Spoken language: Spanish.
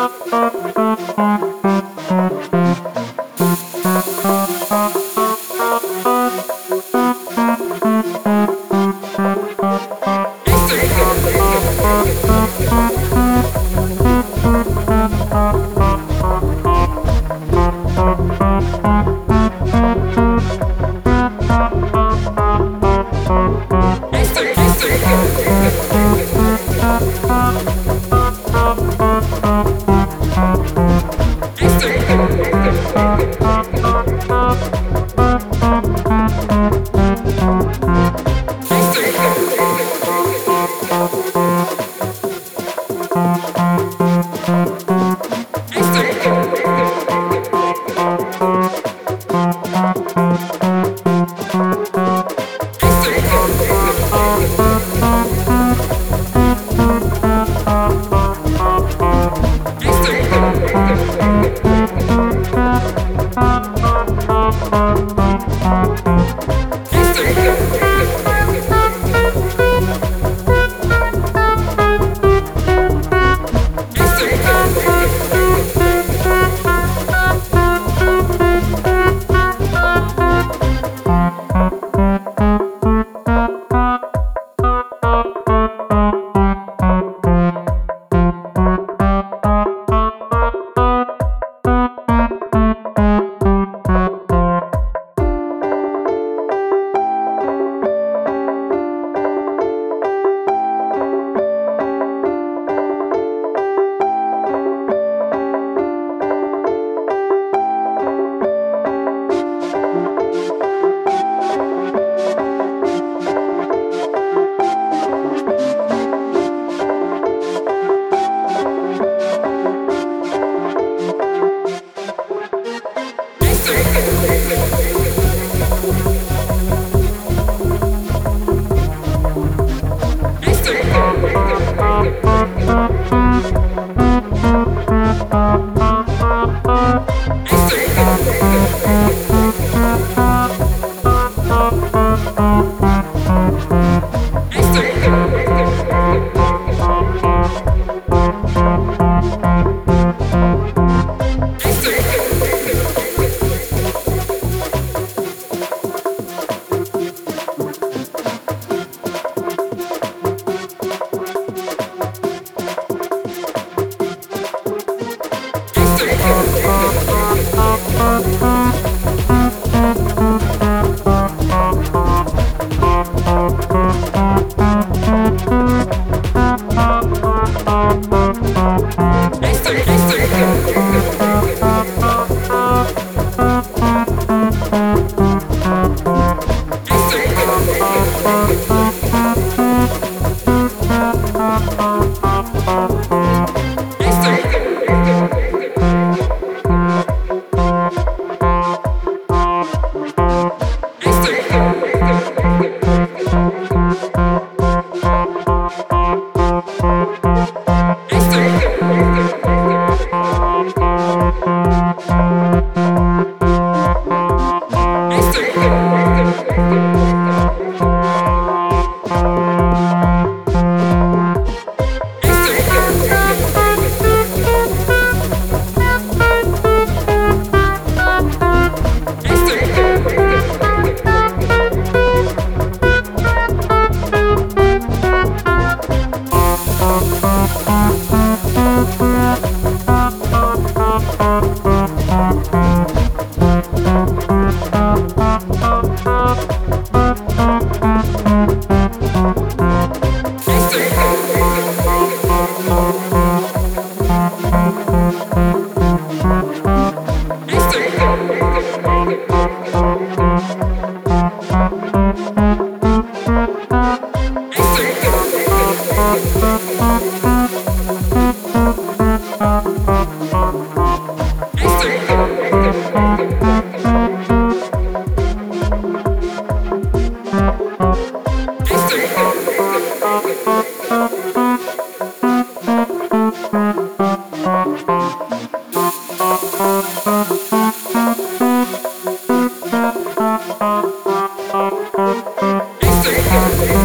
Gracias. Thank you. Thank you.